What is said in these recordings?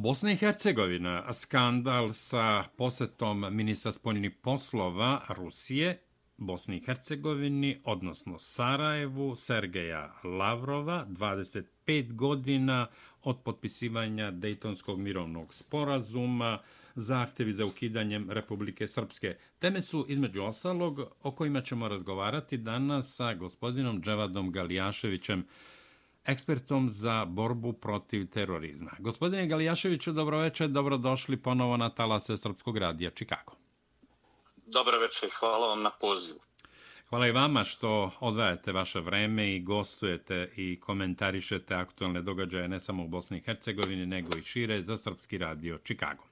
Bosna i Hercegovina, skandal sa posetom ministra spoljnih poslova Rusije, Bosni i Hercegovini, odnosno Sarajevu, Sergeja Lavrova, 25 godina od potpisivanja Dejtonskog mirovnog sporazuma, zahtevi za ukidanjem Republike Srpske. Teme su, između ostalog, o kojima ćemo razgovarati danas sa gospodinom Dževadom Galijaševićem, ekspertom za borbu protiv terorizma. Gospodine Galijaševiću, dobroveče, dobrodošli ponovo na talase Srpskog radija Čikago. Dobro večer, hvala vam na pozivu. Hvala i vama što odvajate vaše vreme i gostujete i komentarišete aktualne događaje ne samo u Bosni i Hercegovini, nego i šire za Srpski radio Čikago.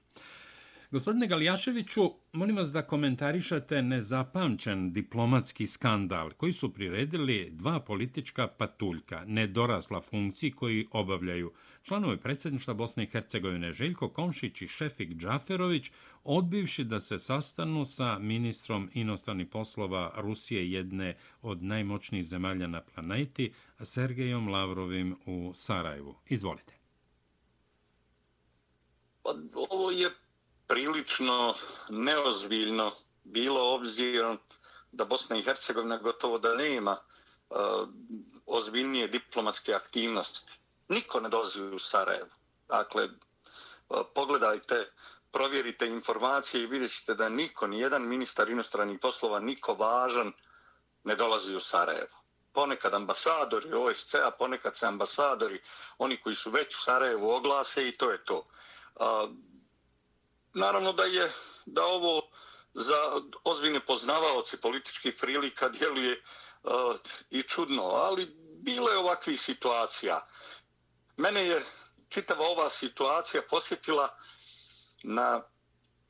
Gospodine Galijaševiću, molim vas da komentarišate nezapamćen diplomatski skandal koji su priredili dva politička patuljka, nedorasla funkciji koji obavljaju članovi predsjedništva Bosne i Hercegovine Željko Komšić i Šefik Džaferović, odbivši da se sastanu sa ministrom inostranih poslova Rusije jedne od najmoćnijih zemalja na planeti, Sergejom Lavrovim u Sarajevu. Izvolite. Pa, ovo je prilično neozbiljno bilo obzirom da Bosna i Hercegovina gotovo da nema uh, ozbiljnije diplomatske aktivnosti. Niko ne dolazi u Sarajevo. Dakle, uh, pogledajte, provjerite informacije i vidjet ćete da niko, ni jedan ministar inostranih poslova, niko važan ne dolazi u Sarajevo. Ponekad ambasadori OSCE-a, ponekad se ambasadori, oni koji su već u Sarajevu oglase i to je to. Uh, naravno da je da ovo za ozbiljne poznavaoci političkih prilika djeluje uh, i čudno, ali bilo je ovakvih situacija. Mene je čitava ova situacija posjetila na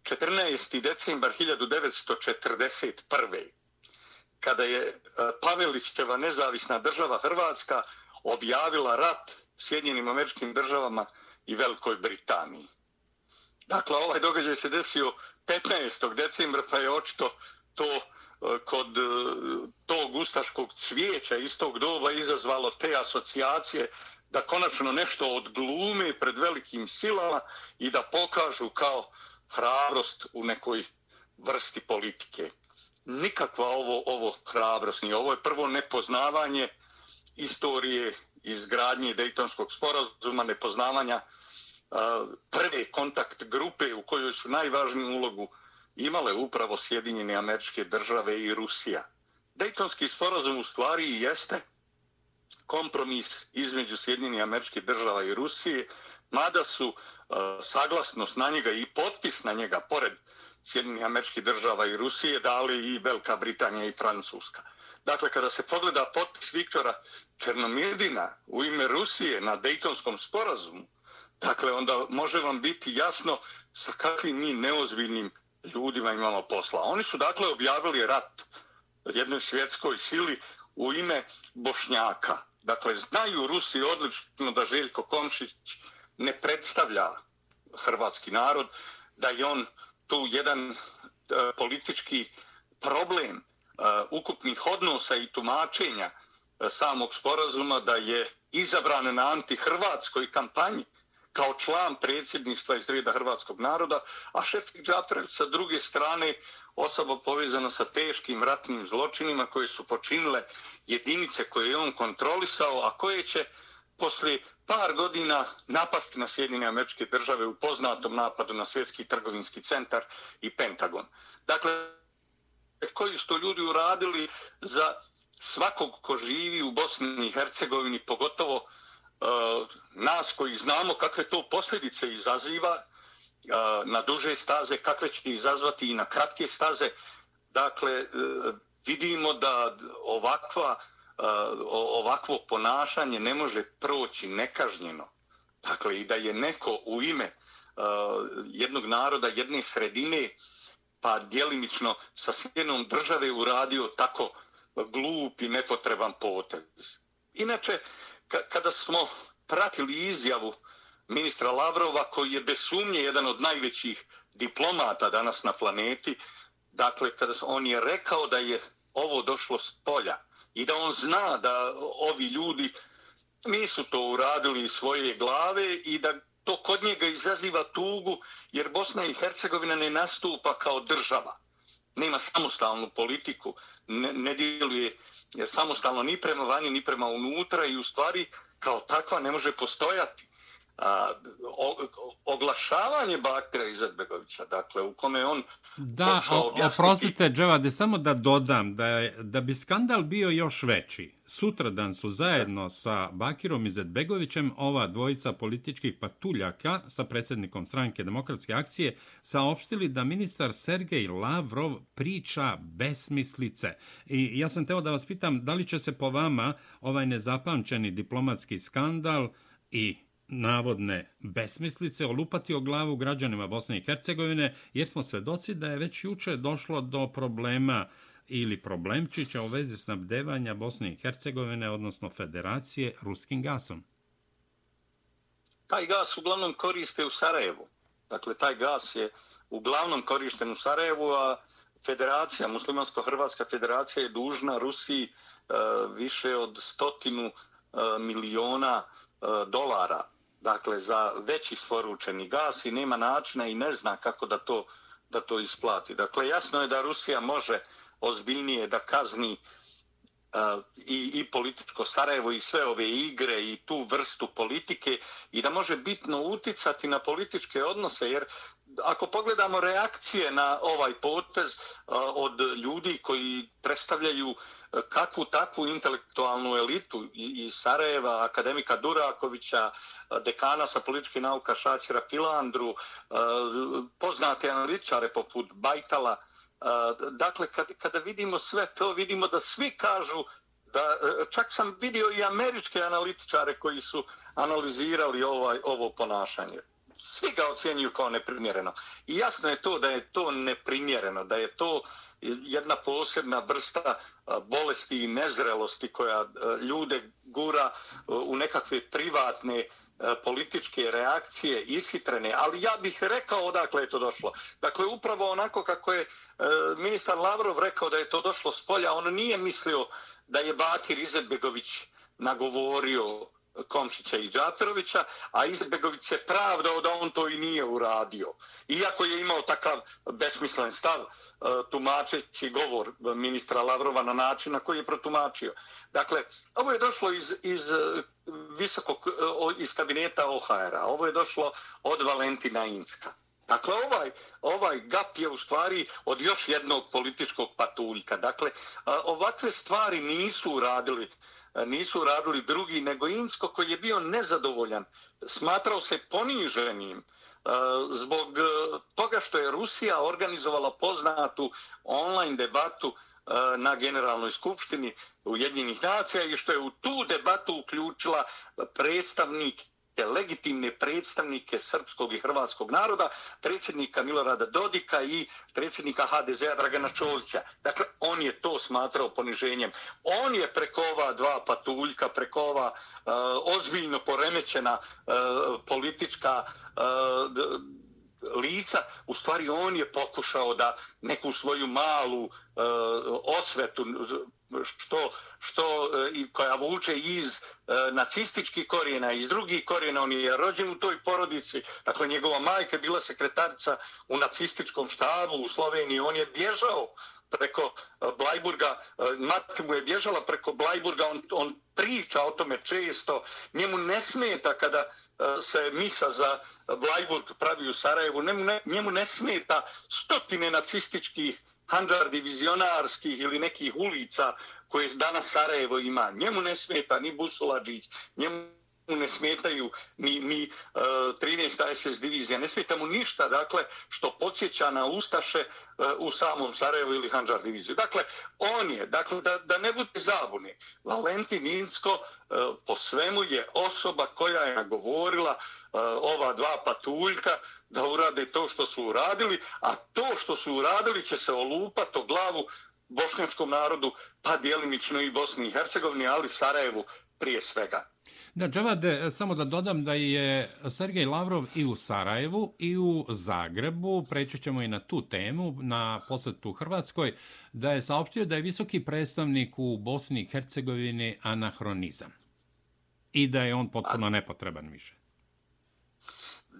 14. decembar 1941. kada je e, Pavelićeva nezavisna država Hrvatska objavila rat Sjedinjenim američkim državama i Velikoj Britaniji. Dakle, ovaj događaj se desio 15. decembra, pa je očito to e, kod e, tog ustaškog cvijeća iz tog doba izazvalo te asocijacije da konačno nešto odglume pred velikim silama i da pokažu kao hrabrost u nekoj vrsti politike. Nikakva ovo, ovo hrabrost nije. Ovo je prvo nepoznavanje istorije izgradnje Dejtonskog sporazuma, nepoznavanja prve kontakt grupe u kojoj su najvažniju ulogu imale upravo Sjedinjene američke države i Rusija. Dejtonski sporazum u stvari jeste kompromis između Sjedinjene američke država i Rusije, mada su uh, saglasnost na njega i potpis na njega, pored Sjedinjenih američkih država i Rusije, dali i Velika Britanija i Francuska. Dakle, kada se pogleda potpis Viktora Černomirdina u ime Rusije na Dejtonskom sporazumu, Dakle, onda može vam biti jasno sa kakvim mi neozbiljnim ljudima imamo posla. Oni su dakle objavili rat jednoj svjetskoj sili u ime Bošnjaka. Dakle, znaju Rusi odlično da Željko Komšić ne predstavlja hrvatski narod, da je on tu jedan e, politički problem e, ukupnih odnosa i tumačenja e, samog sporazuma, da je izabran na antihrvatskoj kampanji, kao član predsjedništva iz reda hrvatskog naroda, a Šefik Džafer sa druge strane osoba povezana sa teškim ratnim zločinima koje su počinile jedinice koje je on kontrolisao, a koje će posle par godina napasti na Sjedinje američke države u poznatom napadu na svjetski trgovinski centar i Pentagon. Dakle, koji su to ljudi uradili za svakog ko živi u Bosni i Hercegovini, pogotovo uh, E, nas koji znamo kakve to posljedice izaziva e, na duže staze, kakve će izazvati i na kratke staze. Dakle, e, vidimo da ovakva, ovakvo ponašanje ne može proći nekažnjeno. Dakle, i da je neko u ime jednog naroda, jedne sredine, pa djelimično sa sjenom države uradio tako glup i nepotreban potez. Inače, kada smo pratili izjavu ministra Lavrova, koji je bez sumnje jedan od najvećih diplomata danas na planeti, dakle, kada on je rekao da je ovo došlo s polja i da on zna da ovi ljudi nisu to uradili iz svoje glave i da to kod njega izaziva tugu jer Bosna i Hercegovina ne nastupa kao država. Nema samostalnu politiku, ne, ne djeluje jer samostalno ni prema vanje, ni prema unutra i u stvari kao takva ne može postojati a, o, oglašavanje Bakira Izetbegovića, dakle, u kome on da, objasniti... oprostite, Dževade, samo da dodam, da, je, da bi skandal bio još veći, sutradan su zajedno sa Bakirom Izetbegovićem ova dvojica političkih patuljaka sa predsjednikom stranke demokratske akcije saopštili da ministar Sergej Lavrov priča besmislice. I ja sam teo da vas pitam, da li će se po vama ovaj nezapamćeni diplomatski skandal i navodne besmislice olupati o glavu građanima Bosne i Hercegovine, jer smo svedoci da je već juče došlo do problema ili problemčića u vezi snabdevanja Bosne i Hercegovine, odnosno federacije, ruskim gasom. Taj gas uglavnom koriste u Sarajevu. Dakle, taj gas je uglavnom korišten u Sarajevu, a federacija, muslimansko-hrvatska federacija je dužna Rusiji uh, više od stotinu uh, miliona uh, dolara dakle za veći isporučeni gas i nema načina i ne zna kako da to da to isplati. Dakle jasno je da Rusija može ozbiljnije da kazni uh, i, i političko Sarajevo i sve ove igre i tu vrstu politike i da može bitno uticati na političke odnose jer ako pogledamo reakcije na ovaj potez uh, od ljudi koji predstavljaju uh, E, kakvu takvu intelektualnu elitu iz Sarajeva, akademika Durakovića, e, dekana sa političkih nauka Šaćira Filandru, e, poznate analitičare poput Bajtala. Dakle, kad, kada vidimo sve to, vidimo da svi kažu da čak sam vidio i američke analitičare koji su analizirali ovaj ovo ponašanje. Svi ga ocjenjuju kao neprimjereno. I jasno je to da je to neprimjereno, da je to uh, jedna posebna vrsta bolesti i nezrelosti koja ljude gura u nekakve privatne političke reakcije ishitrene, ali ja bih rekao odakle je to došlo. Dakle, upravo onako kako je ministar Lavrov rekao da je to došlo s polja, on nije mislio da je Bakir Izetbegović nagovorio Komšića i Džaferovića, a Izetbegović se pravdao da on to i nije uradio. Iako je imao takav besmislen stav, e, tumačeći govor ministra Lavrova na način na koji je protumačio. Dakle, ovo je došlo iz, iz e, visokog, e, iz kabineta OHR-a, ovo je došlo od Valentina Inska. Dakle, ovaj, ovaj gap je u stvari od još jednog političkog patuljka. Dakle, ovakve stvari nisu uradili E, nisu radili drugi, nego Insko koji je bio nezadovoljan, smatrao se poniženim, e, zbog e, toga što je Rusija organizovala poznatu online debatu na generalnoj skupštini Ujedinjenih nacija i što je u tu debatu uključila predstavnik te legitimne predstavnike srpskog i hrvatskog naroda, predsjednika Milorada Dodika i predsjednika HDZ-a Dragana Čovića. Dakle, on je to smatrao poniženjem. On je preko ova dva patuljka, preko ova uh, ozbiljno poremećena uh, politička uh, lica, u stvari on je pokušao da neku svoju malu uh, osvetu što, što e, i koja vuče iz e, nacističkih korijena, iz drugih korijena, on je rođen u toj porodici, dakle njegova majka je bila sekretarica u nacističkom štabu u Sloveniji, on je bježao preko e, Blajburga, e, mati mu je bježala preko Blajburga, on, on priča o tome često, njemu ne smeta kada se misa za Blajburg pravi u Sarajevu, njemu ne, njemu ne smeta stotine nacističkih handar divizionarskih ili nekih ulica koje danas Sarajevo ima. Njemu ne smeta ni Busulađić, njemu ne smetaju ni, ni uh, 13. SS divizija, ne smeta mu ništa, dakle, što podsjeća na Ustaše uh, u samom Sarajevu ili Hanđar diviziju. Dakle, on je, dakle, da, da ne bude zabune, Valentin Insko uh, e, po svemu je osoba koja je nagovorila uh, ova dva patuljka da urade to što su uradili, a to što su uradili će se olupati o glavu bošnjačkom narodu, pa dijelimično i Bosni i Hercegovini, ali Sarajevu prije svega. Da, Džavade, samo da dodam da je Sergej Lavrov i u Sarajevu i u Zagrebu, preći ćemo i na tu temu, na posletu Hrvatskoj, da je saopštio da je visoki predstavnik u Bosni i Hercegovini anahronizam i da je on potpuno nepotreban više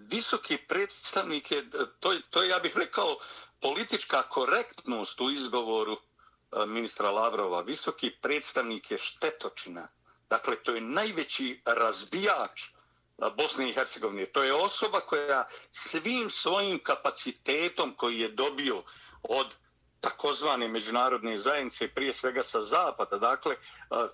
visoki predstavnik je, e, to, to ja bih rekao, politička korektnost u izgovoru e, ministra Lavrova. Visoki predstavnik je štetočina. Dakle, to je najveći razbijač e, Bosne i Hercegovine. To je osoba koja svim svojim kapacitetom koji je dobio od takozvane međunarodne zajednice, prije svega sa zapada, dakle, e,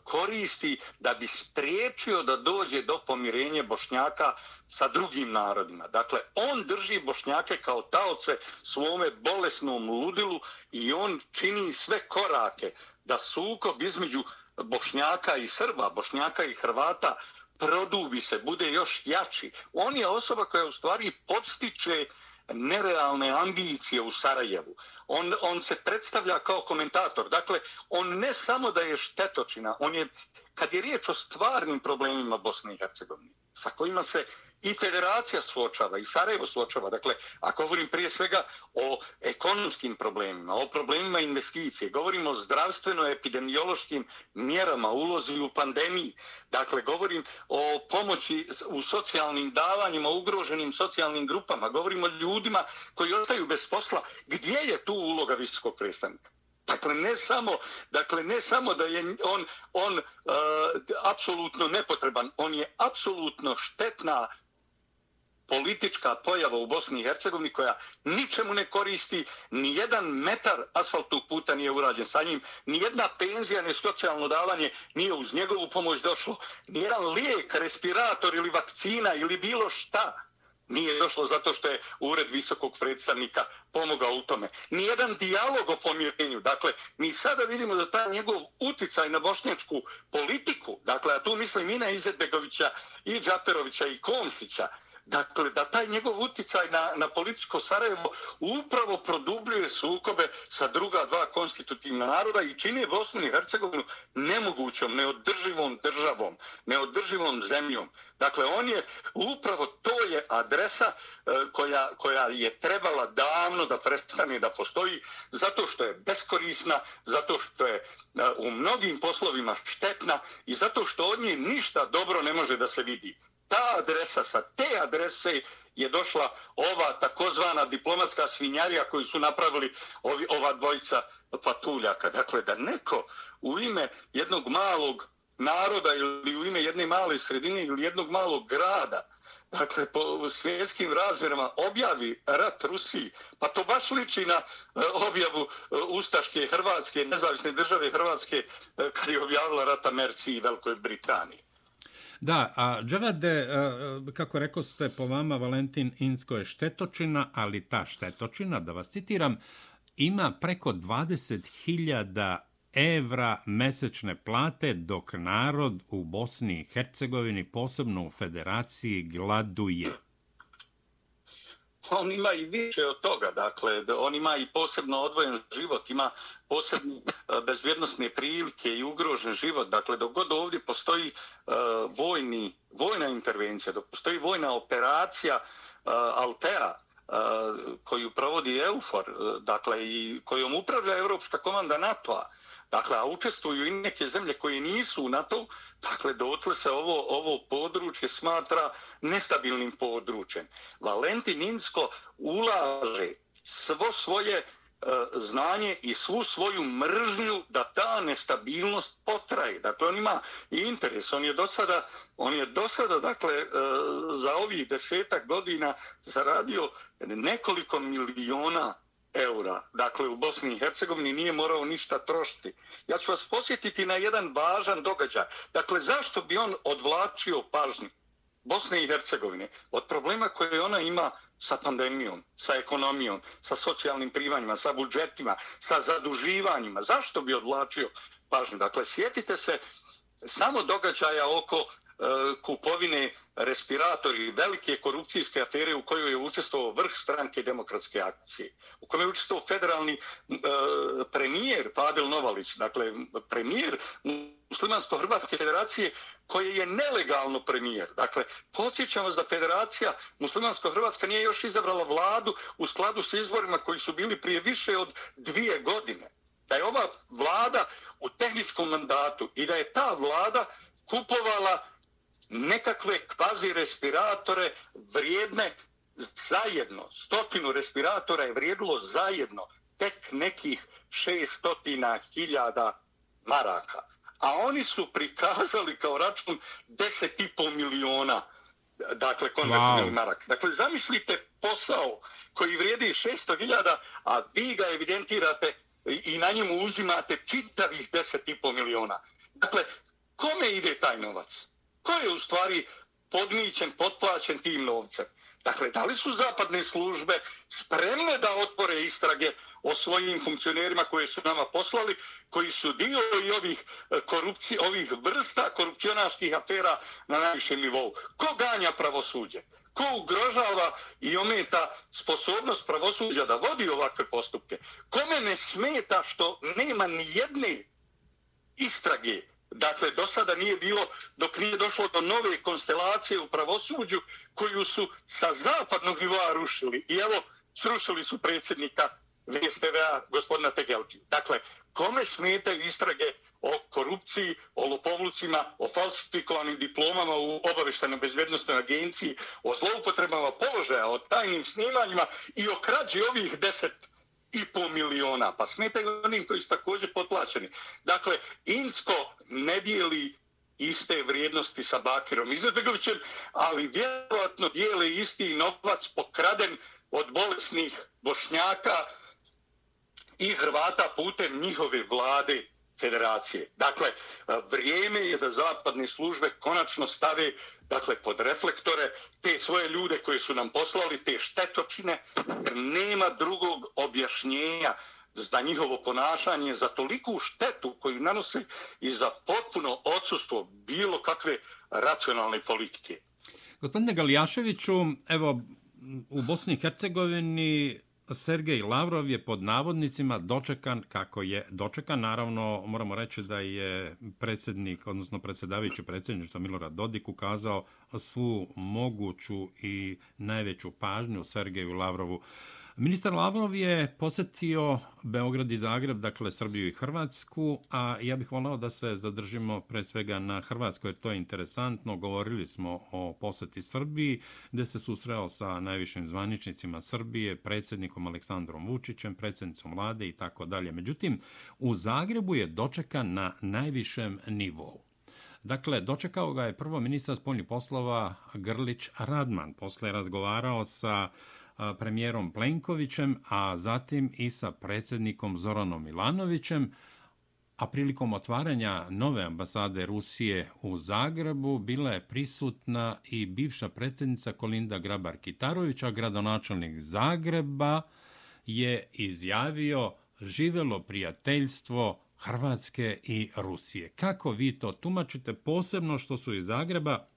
koristi da bi spriječio da dođe do pomirenja Bošnjaka sa drugim narodima. Dakle, on drži Bošnjake kao taoce svome bolesnom ludilu i on čini sve korake da sukob između Bošnjaka i Srba, Bošnjaka i Hrvata produbi se, bude još jači. On je osoba koja u stvari podstiče nerealne ambicije u Sarajevu on, on se predstavlja kao komentator. Dakle, on ne samo da je štetočina, on je, kad je riječ o stvarnim problemima Bosne i Hercegovine, sa kojima se i federacija suočava, i Sarajevo suočava, dakle, ako govorim prije svega o ekonomskim problemima, o problemima investicije, govorim o zdravstveno-epidemiološkim mjerama, ulozi u pandemiji, dakle, govorim o pomoći u socijalnim davanjima, ugroženim socijalnim grupama, govorim o ljudima koji ostaju bez posla, gdje je tu uloga visokog predstavnika. Dakle, ne samo, dakle, ne samo da je on, on e, apsolutno nepotreban, on je apsolutno štetna politička pojava u Bosni i Hercegovini koja ničemu ne koristi, ni jedan metar asfaltnog puta nije urađen sa njim, ni jedna penzija, ni socijalno davanje nije uz njegovu pomoć došlo, ni jedan lijek, respirator ili vakcina ili bilo šta nije došlo zato što je ured visokog predstavnika pomogao u tome. Nijedan dijalog o pomirenju. Dakle, mi sada vidimo da taj njegov uticaj na bošnjačku politiku, dakle, a tu mislim i na Izetbegovića, i Džaperovića, i Komšića, Dakle, da taj njegov uticaj na, na političko Sarajevo upravo produbljuje sukobe sa druga dva konstitutivna naroda i čini Bosnu i Hercegovinu nemogućom, neodrživom državom, neodrživom zemljom. Dakle, on je, upravo to je adresa e, koja, koja je trebala davno da prestane da postoji, zato što je beskorisna, zato što je e, u mnogim poslovima štetna i zato što od nje ništa dobro ne može da se vidi ta adresa, sa te adrese je došla ova takozvana diplomatska svinjarija koju su napravili ovi, ova dvojica patuljaka. Dakle, da neko u ime jednog malog naroda ili u ime jedne male sredine ili jednog malog grada, dakle, po svjetskim razmjerama objavi rat Rusiji, pa to baš liči na e, objavu e, Ustaške Hrvatske, nezavisne države Hrvatske, eh, kad je objavila rat Americi i Velikoj Britaniji. Da, a Džavade, kako rekao ste, po vama Valentin Insko je štetočina, ali ta štetočina, da vas citiram, ima preko 20.000 evra mesečne plate, dok narod u Bosni i Hercegovini, posebno u federaciji, gladuje. on ima i više od toga, dakle, on ima i posebno odvojen život, ima posebne eh, bezvjednostne prilike i ugrožen život, dakle, dok god ovdje postoji uh, vojni, vojna intervencija, dok postoji vojna operacija eh, uh, Altea, uh, koju provodi EUFOR, dakle, i kojom upravlja Evropska komanda NATO-a, Dakle, a učestvuju i neke zemlje koje nisu u NATO, dakle, dotle se ovo, ovo područje smatra nestabilnim područjem. Valentin Insko ulaže svo svoje e, znanje i svu svoju mržnju da ta nestabilnost potraje. Dakle, on ima i interes. On je do sada, on je do sada dakle, e, za ovih desetak godina zaradio nekoliko miliona eura. Dakle, u Bosni i Hercegovini nije morao ništa trošiti. Ja ću vas posjetiti na jedan važan događaj. Dakle, zašto bi on odvlačio pažnju Bosne i Hercegovine od problema koje ona ima sa pandemijom, sa ekonomijom, sa socijalnim privanjima, sa budžetima, sa zaduživanjima? Zašto bi odvlačio pažnju? Dakle, sjetite se samo događaja oko E, kupovine respiratori, velike korupcijske afere u kojoj je učestvovao vrh stranke demokratske akcije, u kojoj je učestvovao federalni e, premijer Fadil Novalić, dakle premijer Muslimansko-Hrvatske federacije koji je nelegalno premijer. Dakle, podsjećamo da federacija Muslimansko-Hrvatska nije još izabrala vladu u skladu s izborima koji su bili prije više od dvije godine. Da je ova vlada u tehničkom mandatu i da je ta vlada kupovala nekakve kvazi respiratore vrijedne zajedno, stotinu respiratora je vrijedilo zajedno tek nekih šestotina hiljada maraka. A oni su prikazali kao račun deset i pol miliona dakle, konvertibilni wow. marak. Dakle, zamislite posao koji vrijedi 600.000, a vi ga evidentirate i na njemu uzimate čitavih 10,5 miliona. Dakle, kome ide taj novac? Ko je u stvari podmićen, potplaćen tim novcem? Dakle, da li su zapadne službe spremne da otvore istrage o svojim funkcionerima koje su nama poslali, koji su dio i ovih e, korupci, ovih vrsta korupcionarskih afera na najvišem nivou? Ko ganja pravosuđe? Ko ugrožava i ometa sposobnost pravosuđa da vodi ovakve postupke? Kome ne smeta što nema ni jedne istrage Dakle, do sada nije bilo, dok nije došlo do nove konstelacije u pravosuđu, koju su sa zapadnog nivoa rušili. I evo, srušili su predsjednika VSTV-a, gospodina Tegelki. Dakle, kome smetaju istrage o korupciji, o lopovlucima, o falsifikovanim diplomama u obaveštenoj bezbjednostnoj agenciji, o zloupotrebama položaja, o tajnim snimanjima i o krađi ovih deset i po miliona. Pa smetaju oni koji su također potplaćeni. Dakle, Insko ne dijeli iste vrijednosti sa Bakirom Izetbegovićem, ali vjerojatno dijele isti novac pokraden od bolesnih bošnjaka i Hrvata putem njihove vlade federacije. Dakle, vrijeme je da zapadne službe konačno stave dakle, pod reflektore te svoje ljude koje su nam poslali, te štetočine, jer nema drugog objašnjenja za njihovo ponašanje, za toliku štetu koju nanose i za potpuno odsustvo bilo kakve racionalne politike. Gospodine Galijaševiću, evo, u Bosni i Hercegovini Sergej Lavrov je pod navodnicima dočekan kako je dočekan. Naravno, moramo reći da je predsjednik, odnosno predsjedavajući predsjedništva Milorad Dodik ukazao svu moguću i najveću pažnju Sergeju Lavrovu. Ministar Lavrov je posjetio Beograd i Zagreb, dakle Srbiju i Hrvatsku, a ja bih volao da se zadržimo pre svega na Hrvatskoj, jer to je interesantno. Govorili smo o posjeti Srbiji, gde se susreo sa najvišim zvaničnicima Srbije, predsjednikom Aleksandrom Vučićem, predsjednicom vlade i tako dalje. Međutim, u Zagrebu je dočekan na najvišem nivou. Dakle, dočekao ga je prvo ministar spoljnih poslova Grlić Radman. Posle je razgovarao sa premijerom Plenkovićem, a zatim i sa predsjednikom Zoranom Milanovićem, a prilikom otvaranja nove ambasade Rusije u Zagrebu bila je prisutna i bivša predsjednica Kolinda Grabar-Kitarović, a gradonačelnik Zagreba je izjavio živelo prijateljstvo Hrvatske i Rusije. Kako vi to tumačite, posebno što su iz Zagreba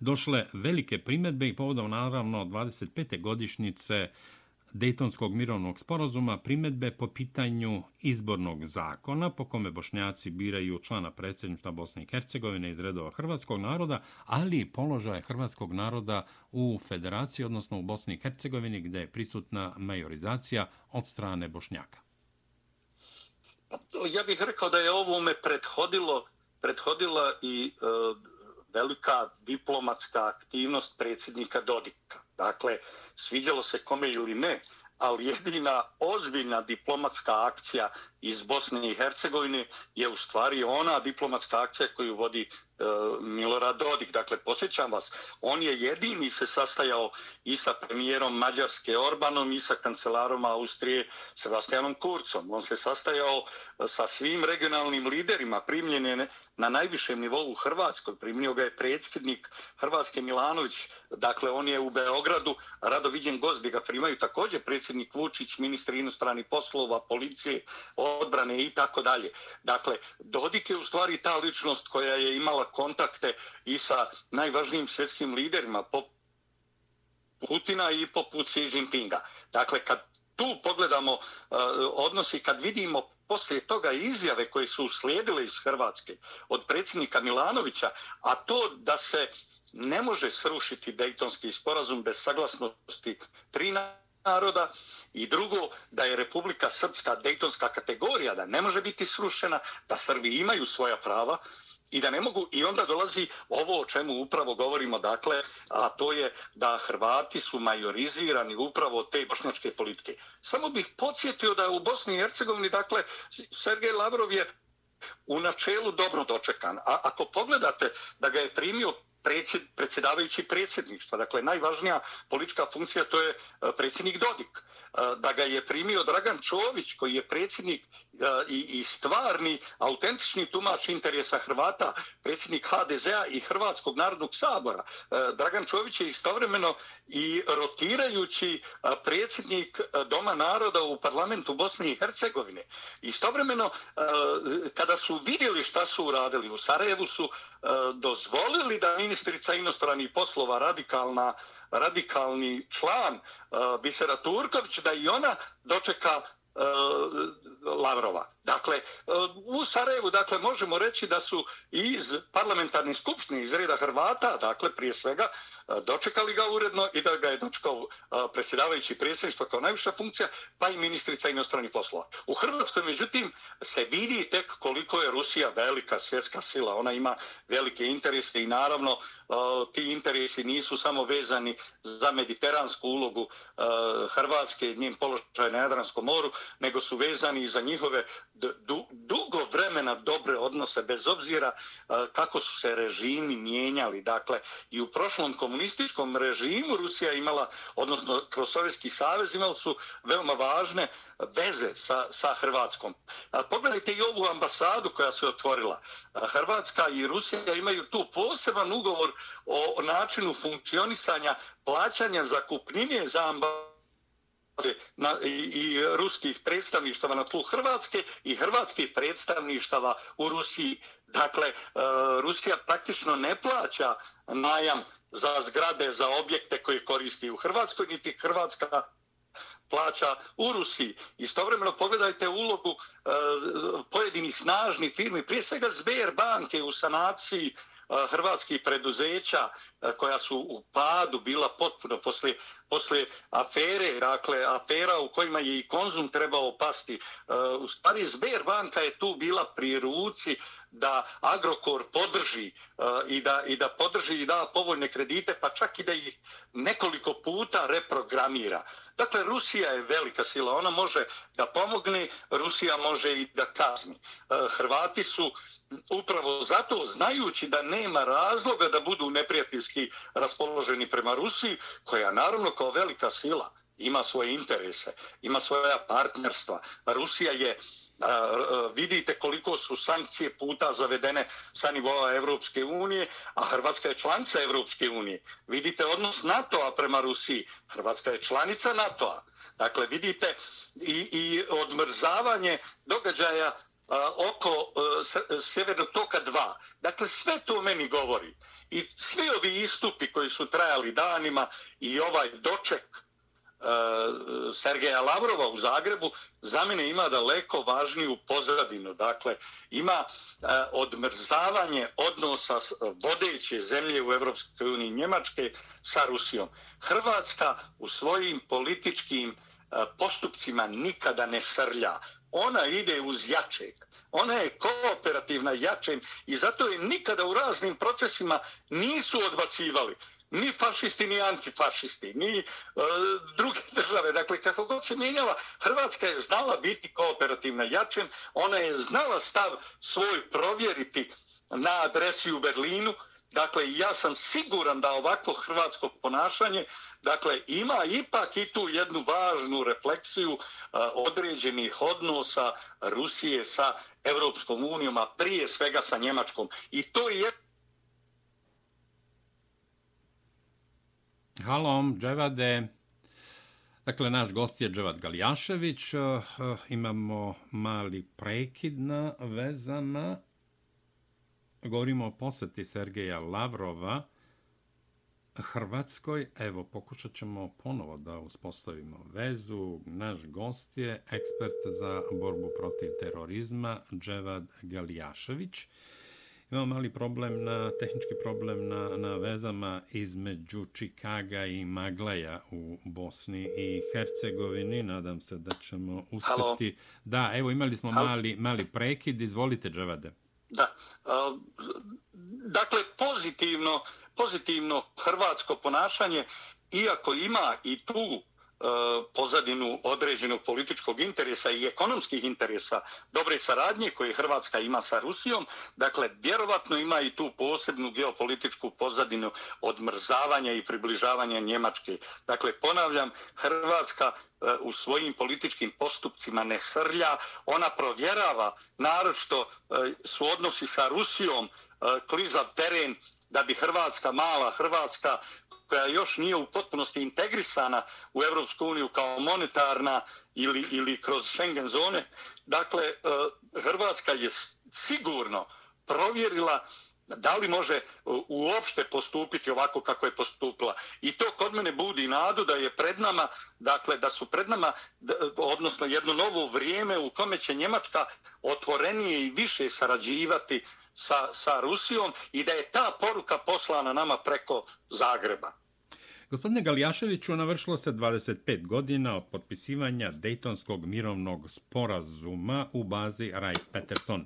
došle velike primjedbe i povodom naravno 25. godišnjice Dejtonskog mirovnog sporazuma primjedbe po pitanju izbornog zakona po kome bošnjaci biraju člana predsjedništva Bosne i Hercegovine iz redova hrvatskog naroda, ali i položaje hrvatskog naroda u federaciji, odnosno u Bosni i Hercegovini, gde je prisutna majorizacija od strane bošnjaka. Pa ja bih rekao da je ovome prethodilo, prethodila i e, velika diplomatska aktivnost predsjednika Dodika. Dakle, sviđalo se kome ili ne, ali jedina ozbiljna diplomatska akcija iz Bosne i Hercegovine je u stvari ona diplomatska akcija koju vodi e, Milorad Dodik. Dakle, posjećam vas, on je jedini se sastajao i sa premijerom Mađarske Orbanom i sa kancelarom Austrije Sebastianom Kurcom. On se sastajao e, sa svim regionalnim liderima primljen je na najvišem nivou u Hrvatskoj. Primio ga je predsjednik Hrvatske Milanović. Dakle, on je u Beogradu. Rado vidim gost ga primaju također predsjednik Vučić, ministri inostranih poslova, policije, odbrane i tako dalje. Dakle, Dodik je u stvari ta ličnost koja je imala kontakte i sa najvažnijim svjetskim liderima po Putina i poput Xi Jinpinga. Dakle, kad tu pogledamo uh, odnosi, kad vidimo poslije toga izjave koje su uslijedile iz Hrvatske od predsjednika Milanovića, a to da se ne može srušiti Dejtonski sporazum bez saglasnosti 13 naroda i drugo da je Republika Srpska Dejtonska kategorija da ne može biti srušena, da Srbi imaju svoja prava, i da ne mogu i onda dolazi ovo o čemu upravo govorimo dakle a to je da Hrvati su majorizirani upravo te bošnjačke politike. Samo bih podsjetio da u Bosni i Hercegovini dakle Sergej Lavrov je u načelu dobro dočekan a ako pogledate da ga je primio predsjed, predsjedavajući predsjedništva. Dakle, najvažnija politička funkcija to je e, predsjednik Dodik. Da ga je primio Dragan Čović, koji je predsjednik i, i stvarni, autentični tumač interesa Hrvata, predsjednik HDZ-a i Hrvatskog narodnog sabora. Dragan Čović je istovremeno i rotirajući predsjednik Doma naroda u parlamentu Bosne i Hercegovine. Istovremeno, kada su vidjeli šta su uradili u Sarajevu, su dozvolili da ministrica inostranih poslova radikalna radikalni član uh, Bisera Turković da i ona dočeka eh, Lavrova. Dakle, eh, u Sarajevu dakle, možemo reći da su iz parlamentarne skupštine, iz reda Hrvata, dakle, prije svega, dočekali ga uredno i da ga je dočekao predsjedavajući predsjedništvo kao najviša funkcija, pa i ministrica inostranih poslova. U Hrvatskoj, međutim, se vidi tek koliko je Rusija velika svjetska sila. Ona ima velike interese i naravno ti interesi nisu samo vezani za mediteransku ulogu Hrvatske, i njen položaj na Jadranskom moru, nego su vezani i za njihove dugo vremena dobre odnose, bez obzira e, kako su se režimi mijenjali. Dakle, i u prošlom komunističkom režimu Rusija imala, odnosno kroz Sovjetski savez, imali su veoma važne veze sa, sa Hrvatskom. Pogledajte i ovu ambasadu koja se otvorila. Hrvatska i Rusija imaju tu poseban ugovor o načinu funkcionisanja plaćanja zakupnine za ambasadu Dakle, na, i, i ruskih predstavništava na tlu Hrvatske i hrvatskih predstavništava u Rusiji. Dakle, e, Rusija praktično ne plaća najam za zgrade, za objekte koje koristi u Hrvatskoj, niti Hrvatska plaća u Rusiji. Istovremeno pogledajte ulogu e, pojedinih snažnih firmi, prije svega Sber banke u sanaciji e, hrvatskih preduzeća e, koja su u padu bila potpuno poslije posle afere, dakle afera u kojima je i konzum trebao pasti. E, u stvari Sberbanka je tu bila pri ruci da Agrokor podrži e, i da, i da podrži i da povoljne kredite, pa čak i da ih nekoliko puta reprogramira. Dakle, Rusija je velika sila, ona može da pomogne, Rusija može i da kazni. E, Hrvati su upravo zato, znajući da nema razloga da budu neprijateljski raspoloženi prema Rusiji, koja naravno kao velika sila ima svoje interese, ima svoja partnerstva. Rusija je vidite koliko su sankcije puta zavedene sa nivoa Evropske unije, a Hrvatska je članica Evropske unije. Vidite odnos NATO-a prema Rusiji. Hrvatska je članica NATO-a. Dakle, vidite i, i odmrzavanje događaja oko e, e, Sjevernog toka 2. Dakle, sve to meni govori. I svi ovi istupi koji su trajali danima i ovaj doček e, Sergeja Lavrova u Zagrebu za mene ima daleko važniju pozadinu. Dakle, ima odmrzavanje odnosa vodeće zemlje u Evropskoj uniji Njemačke sa Rusijom. Hrvatska u svojim političkim postupcima nikada ne srlja. Ona ide uz jačeg. Ona je kooperativna jačem i zato je nikada u raznim procesima nisu odbacivali ni fašisti, ni antifašisti, ni e, druge države. Dakle, kako god se mijenjala, Hrvatska je znala biti kooperativna jačem, ona je znala stav svoj provjeriti na adresi u Berlinu. Dakle, ja sam siguran da ovako hrvatsko ponašanje dakle, ima ipak i tu jednu važnu refleksiju a, određenih odnosa Rusije sa Evropskom unijom, a prije svega sa Njemačkom. I to je Halo, Dževade. Dakle, naš gost je Dževad Galijašević. E, e, imamo mali prekid na vezama. Govorimo o poseti Sergeja Lavrova Hrvatskoj. Evo, pokušat ćemo ponovo da uspostavimo vezu. Naš gost je ekspert za borbu protiv terorizma, Dževad Galijašević. Imamo mali problem, na tehnički problem na, na vezama između Čikaga i Magleja u Bosni i Hercegovini. Nadam se da ćemo uspeti. Halo. Da, evo imali smo Halo. mali, mali prekid. Izvolite, Džavade. Da. Dakle, pozitivno, pozitivno hrvatsko ponašanje, iako ima i tu E, pozadinu određenog političkog interesa i ekonomskih interesa dobre saradnje koje Hrvatska ima sa Rusijom, dakle, vjerovatno ima i tu posebnu geopolitičku pozadinu odmrzavanja i približavanja Njemačke. Dakle, ponavljam, Hrvatska e, u svojim političkim postupcima ne srlja, ona provjerava naročito e, su odnosi sa Rusijom klizav teren da bi Hrvatska, mala Hrvatska, koja još nije u potpunosti integrisana u Evropsku uniju kao monetarna ili, ili kroz Schengen zone. Dakle, e, Hrvatska je sigurno provjerila da li može e, uopšte postupiti ovako kako je postupila. I to kod mene budi nadu da je pred nama, dakle da su pred nama, odnosno jedno novo vrijeme u kome će Njemačka otvorenije i više sarađivati sa, sa Rusijom i da je ta poruka poslana nama preko Zagreba. Gospodine Galijaševiću, navršilo se 25 godina od potpisivanja Dejtonskog mirovnog sporazuma u bazi Wright-Peterson.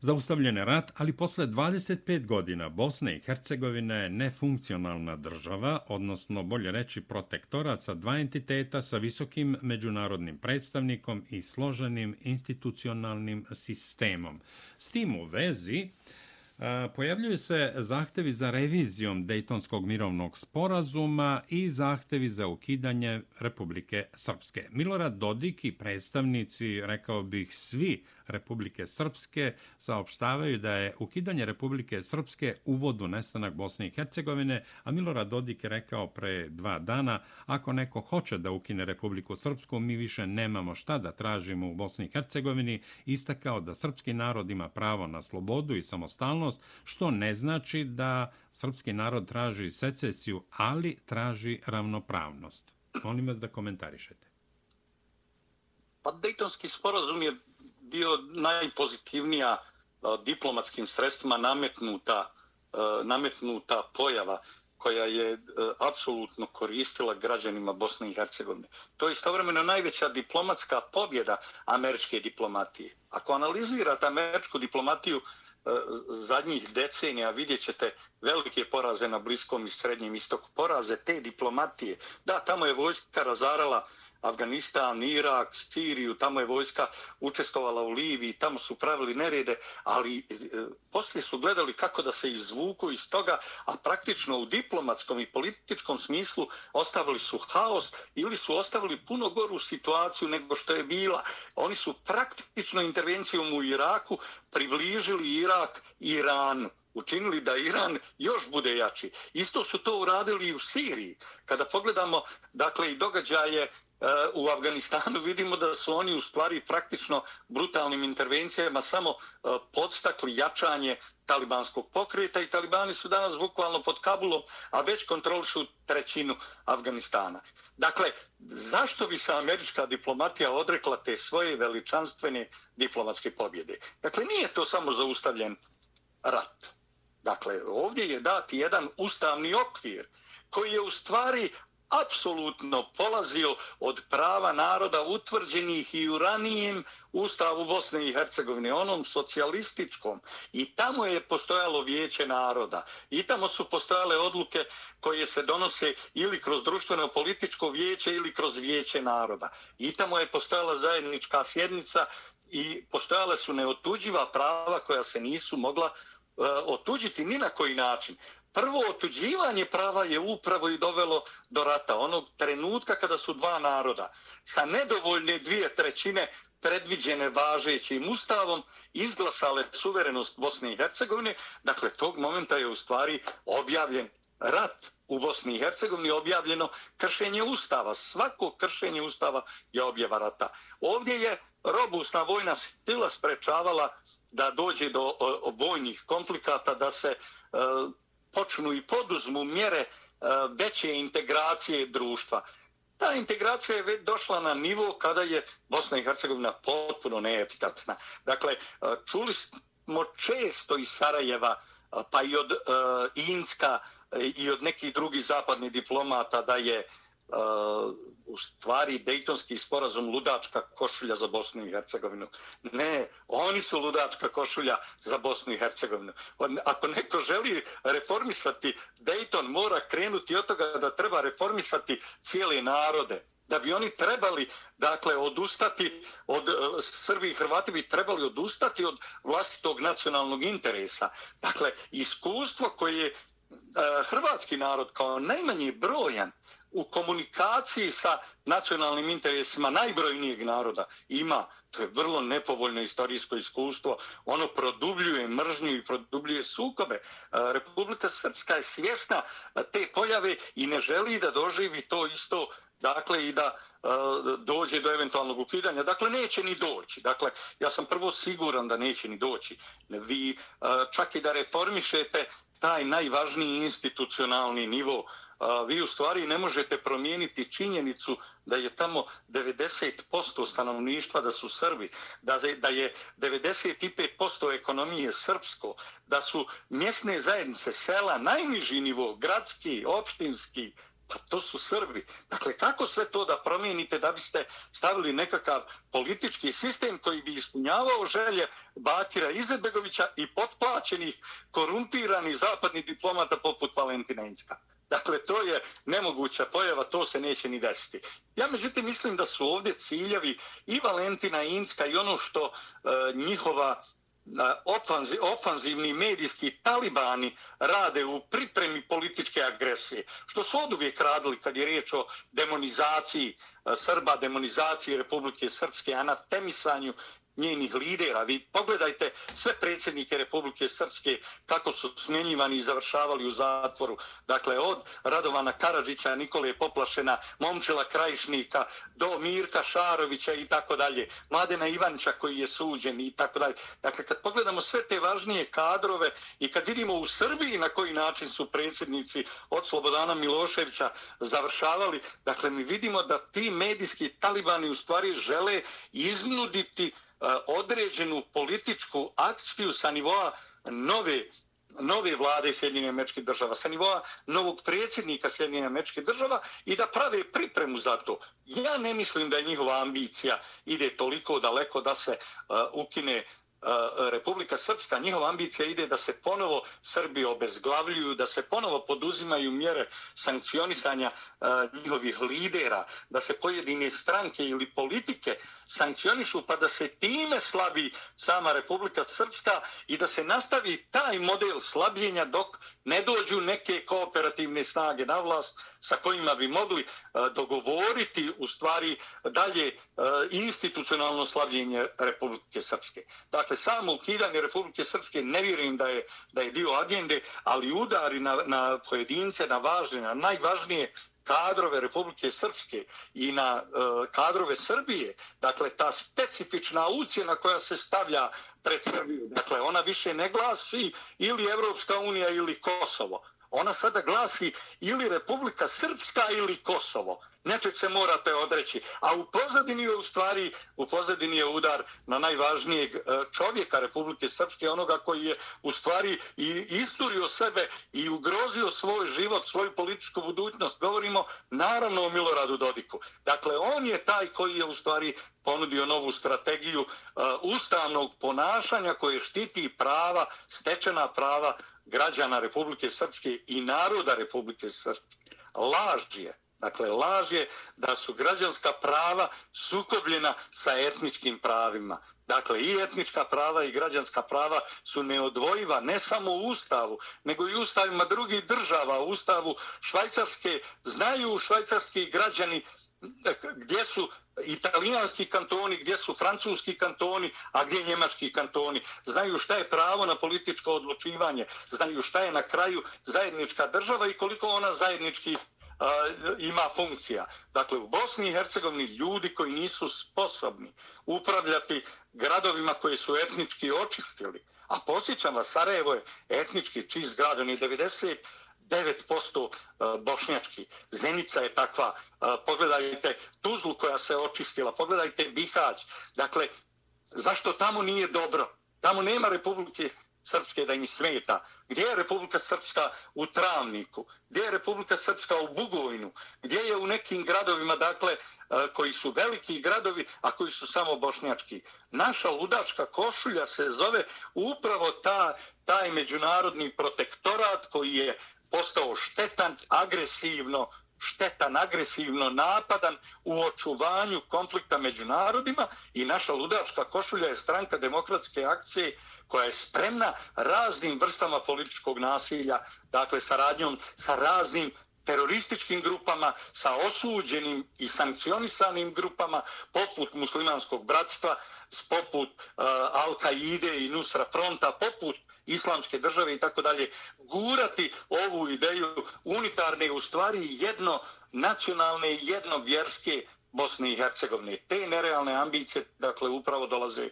Zaustavljen je rat, ali posle 25 godina Bosna i Hercegovina je nefunkcionalna država, odnosno bolje reći protektorat sa dva entiteta sa visokim međunarodnim predstavnikom i složenim institucionalnim sistemom. S tim u vezi, E, pojavljuju se zahtevi za revizijom Dejtonskog mirovnog sporazuma i zahtevi za ukidanje Republike Srpske. Milorad Dodik i predstavnici, rekao bih svi Republike Srpske saopštavaju da je ukidanje Republike Srpske uvod u nestanak Bosne i Hercegovine, a Milorad Dodik je rekao pre dva dana, ako neko hoće da ukine Republiku Srpsku, mi više nemamo šta da tražimo u Bosni i Hercegovini, istakao da srpski narod ima pravo na slobodu i samostalnost, što ne znači da srpski narod traži secesiju, ali traži ravnopravnost. Molim vas da komentarišete. Pa Dejtonski sporazum je bio najpozitivnija diplomatskim sredstvima nametnuta, nametnuta pojava koja je apsolutno koristila građanima Bosne i Hercegovine. To je istovremeno najveća diplomatska pobjeda američke diplomatije. Ako analizirate američku diplomatiju zadnjih decenija, vidjet ćete velike poraze na Bliskom i Srednjem istoku. Poraze te diplomatije. Da, tamo je vojska razarala Afganistan, Irak, Siriju, tamo je vojska učestvovala u Liviji, tamo su pravili nerede, ali e, poslije su gledali kako da se izvuku iz toga, a praktično u diplomatskom i političkom smislu ostavili su haos ili su ostavili puno goru situaciju nego što je bila. Oni su praktično intervencijom u Iraku približili Irak Iranu učinili da Iran još bude jači. Isto su to uradili i u Siriji. Kada pogledamo dakle i događaje Eh, u Afganistanu vidimo da su oni u stvari praktično brutalnim intervencijama samo eh, podstakli jačanje talibanskog pokreta i talibani su danas bukvalno pod Kabulom, a već kontrolišu trećinu Afganistana. Dakle, zašto bi se američka diplomatija odrekla te svoje veličanstvene diplomatske pobjede? Dakle, nije to samo zaustavljen rat. Dakle, ovdje je dati jedan ustavni okvir koji je u stvari apsolutno polazio od prava naroda utvrđenih i u ranijem ustavu Bosne i Hercegovine, onom socijalističkom. I tamo je postojalo vijeće naroda. I tamo su postojale odluke koje se donose ili kroz društveno-političko vijeće ili kroz vijeće naroda. I tamo je postojala zajednička sjednica i postojale su neotuđiva prava koja se nisu mogla e, otuđiti ni na koji način prvo otuđivanje prava je upravo i dovelo do rata. Onog trenutka kada su dva naroda sa nedovoljne dvije trećine predviđene važećim ustavom izglasale suverenost Bosne i Hercegovine, dakle tog momenta je u stvari objavljen rat u Bosni i Hercegovini, objavljeno kršenje ustava. Svako kršenje ustava je objava rata. Ovdje je robustna vojna sila sprečavala da dođe do vojnih konflikata, da se e, počnu i poduzmu mjere e, veće integracije društva. Ta integracija je već došla na nivo kada je Bosna i Hercegovina potpuno neefikasna. Dakle, e, čuli smo često iz Sarajeva, e, pa i od Inska i od nekih drugih zapadnih diplomata da je u stvari Dejtonski sporazum ludačka košulja za Bosnu i Hercegovinu. Ne, oni su ludačka košulja za Bosnu i Hercegovinu. Ako neko želi reformisati Dejton, mora krenuti od toga da treba reformisati cijele narode da bi oni trebali dakle odustati od e, Srbi i Hrvati bi trebali odustati od vlastitog nacionalnog interesa. Dakle, iskustvo koje je hrvatski narod kao najmanji brojan u komunikaciji sa nacionalnim interesima najbrojnijeg naroda ima, to je vrlo nepovoljno istorijsko iskustvo, ono produbljuje mržnju i produbljuje sukobe. E, Republika Srpska je svjesna te pojave i ne želi da doživi to isto dakle i da e, dođe do eventualnog ukidanja. Dakle, neće ni doći. Dakle, ja sam prvo siguran da neće ni doći. Vi uh, čak i da reformišete taj najvažniji institucionalni nivo vi u stvari ne možete promijeniti činjenicu da je tamo 90% stanovništva da su Srbi, da je, da je 95% ekonomije srpsko, da su mjesne zajednice sela najniži nivo, gradski, opštinski, pa to su Srbi. Dakle, kako sve to da promijenite da biste stavili nekakav politički sistem koji bi ispunjavao želje Batira Izetbegovića i potplaćenih, korumpiranih zapadnih diplomata poput Valentina Inska? Dakle, to je nemoguća pojava, to se neće ni desiti. Ja međutim mislim da su ovdje ciljevi i Valentina Inska i ono što e, njihova e, ofanzi, ofanzivni medijski talibani rade u pripremi političke agresije. Što su od uvijek radili kad je riječ o demonizaciji e, Srba, demonizaciji Republike Srpske, anatemisanju njenih lidera. Vi pogledajte sve predsjednike Republike Srpske kako su smjenjivani i završavali u zatvoru. Dakle, od Radovana Karadžića, Nikole Poplašena, Momčila Krajišnika, do Mirka Šarovića i tako dalje. Mladena Ivanča koji je suđen i tako dalje. Dakle, kad pogledamo sve te važnije kadrove i kad vidimo u Srbiji na koji način su predsjednici od Slobodana Miloševića završavali, dakle, mi vidimo da ti medijski talibani u stvari žele iznuditi Eh, određenu političku akciju sa nivoa nove nove vlade Sjedinjene američke država, sa nivoa novog predsjednika Sjedinjene američke država i da prave pripremu za to. Ja ne mislim da je njihova ambicija ide toliko daleko da se uh, ukine Eh, Republika Srpska, njihova ambicija ide da se ponovo Srbi obezglavljuju, da se ponovo poduzimaju mjere sankcionisanja eh, njihovih lidera, da se pojedine stranke ili politike sankcionišu pa da se time slabi sama Republika Srpska i da se nastavi taj model slabljenja dok ne dođu neke kooperativne snage na vlast sa kojima bi mogli eh, dogovoriti u stvari dalje institucionalno slabljenje Republike Srpske. Dakle, dakle samo ukidanje Republike Srpske ne vjerujem da je da je dio agende, ali udari na, na pojedince, na važne, na najvažnije kadrove Republike Srpske i na uh, kadrove Srbije, dakle ta specifična ucjena koja se stavlja pred Srbiju, dakle ona više ne glasi ili Evropska unija ili Kosovo, ona sada glasi ili Republika Srpska ili Kosovo. Nečeg se morate odreći. A u pozadini je u stvari, u pozadini je udar na najvažnijeg e, čovjeka Republike Srpske, onoga koji je u stvari i isturio sebe i ugrozio svoj život, svoju političku budućnost. Govorimo naravno o Miloradu Dodiku. Dakle, on je taj koji je u stvari ponudio novu strategiju uh, ustavnog ponašanja koje štiti prava, stečena prava građana Republike Srpske i naroda Republike Srpske. Laž je, dakle, laž je da su građanska prava sukobljena sa etničkim pravima. Dakle, i etnička prava i građanska prava su neodvojiva ne samo u Ustavu, nego i u Ustavima drugih država. U Ustavu Švajcarske znaju švajcarski građani e, gdje su italijanski kantoni, gdje su francuski kantoni, a gdje njemački kantoni. Znaju šta je pravo na političko odlučivanje, znaju šta je na kraju zajednička država i koliko ona zajednički uh, ima funkcija. Dakle, u Bosni i Hercegovini ljudi koji nisu sposobni upravljati gradovima koji su etnički očistili, a posjećam vas, Sarajevo je etnički čist grad, on je 90 9% e, bošnjački. Zenica je takva. E, pogledajte Tuzlu koja se očistila. Pogledajte Bihać. Dakle, zašto tamo nije dobro? Tamo nema Republike Srpske da im smeta. Gdje je Republika Srpska u Travniku? Gdje je Republika Srpska u Bugojnu? Gdje je u nekim gradovima, dakle, e, koji su veliki gradovi, a koji su samo bošnjački? Naša ludačka košulja se zove upravo ta, taj međunarodni protektorat koji je postao štetan, agresivno, štetan, agresivno napadan u očuvanju konflikta među narodima i naša ludačka košulja je stranka demokratske akcije koja je spremna raznim vrstama političkog nasilja, dakle saradnjom sa raznim terorističkim grupama, sa osuđenim i sankcionisanim grupama, poput muslimanskog bratstva, poput eh, uh, Al-Qaide i Nusra fronta, poput islamske države i tako dalje, gurati ovu ideju unitarne, u stvari jedno nacionalne i jedno vjerske Bosne i Hercegovine. Te nerealne ambicije, dakle, upravo dolaze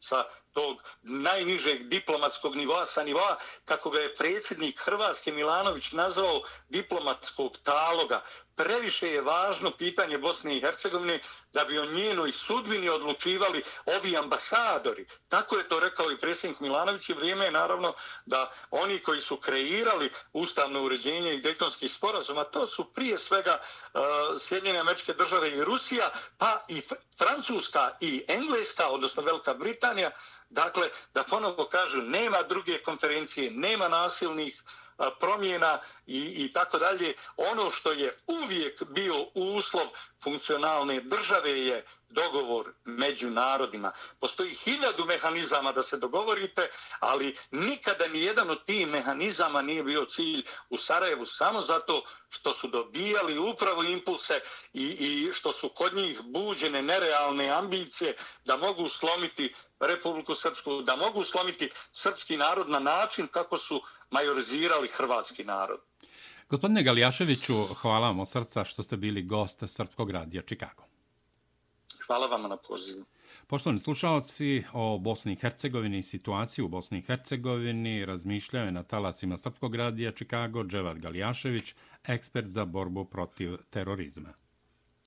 sa tog najnižeg diplomatskog nivoa, sa nivoa kako ga je predsjednik Hrvatske Milanović nazvao diplomatskog taloga. Previše je važno pitanje Bosne i Hercegovine da bi o njenoj sudbini odlučivali ovi ambasadori. Tako je to rekao i predsjednik Milanović i vrijeme je naravno da oni koji su kreirali ustavno uređenje i dektonski sporazum, a to su prije svega uh, Sjedinjene američke države i Rusija, pa i Francuska i Engleska, odnosno Velika Britanija, Dakle, da ponovo kažu, nema druge konferencije, nema nasilnih promjena i, i tako dalje. Ono što je uvijek bio uslov funkcionalne države je dogovor među narodima. Postoji hiljadu mehanizama da se dogovorite, ali nikada ni jedan od tih mehanizama nije bio cilj u Sarajevu samo zato što su dobijali upravo impulse i, i što su kod njih buđene nerealne ambicije da mogu slomiti Republiku Srpsku, da mogu slomiti srpski narod na način kako su majorizirali hrvatski narod. Gospodine Galijaševiću, hvala vam od srca što ste bili gost Srpskog radija Čikago. Hvala vama na pozivu. Poštovani slušalci, o Bosni i Hercegovini i situaciji u Bosni i Hercegovini razmišljaju na talasima Srpskog radija Čikago Dževad Galijašević, ekspert za borbu protiv terorizma.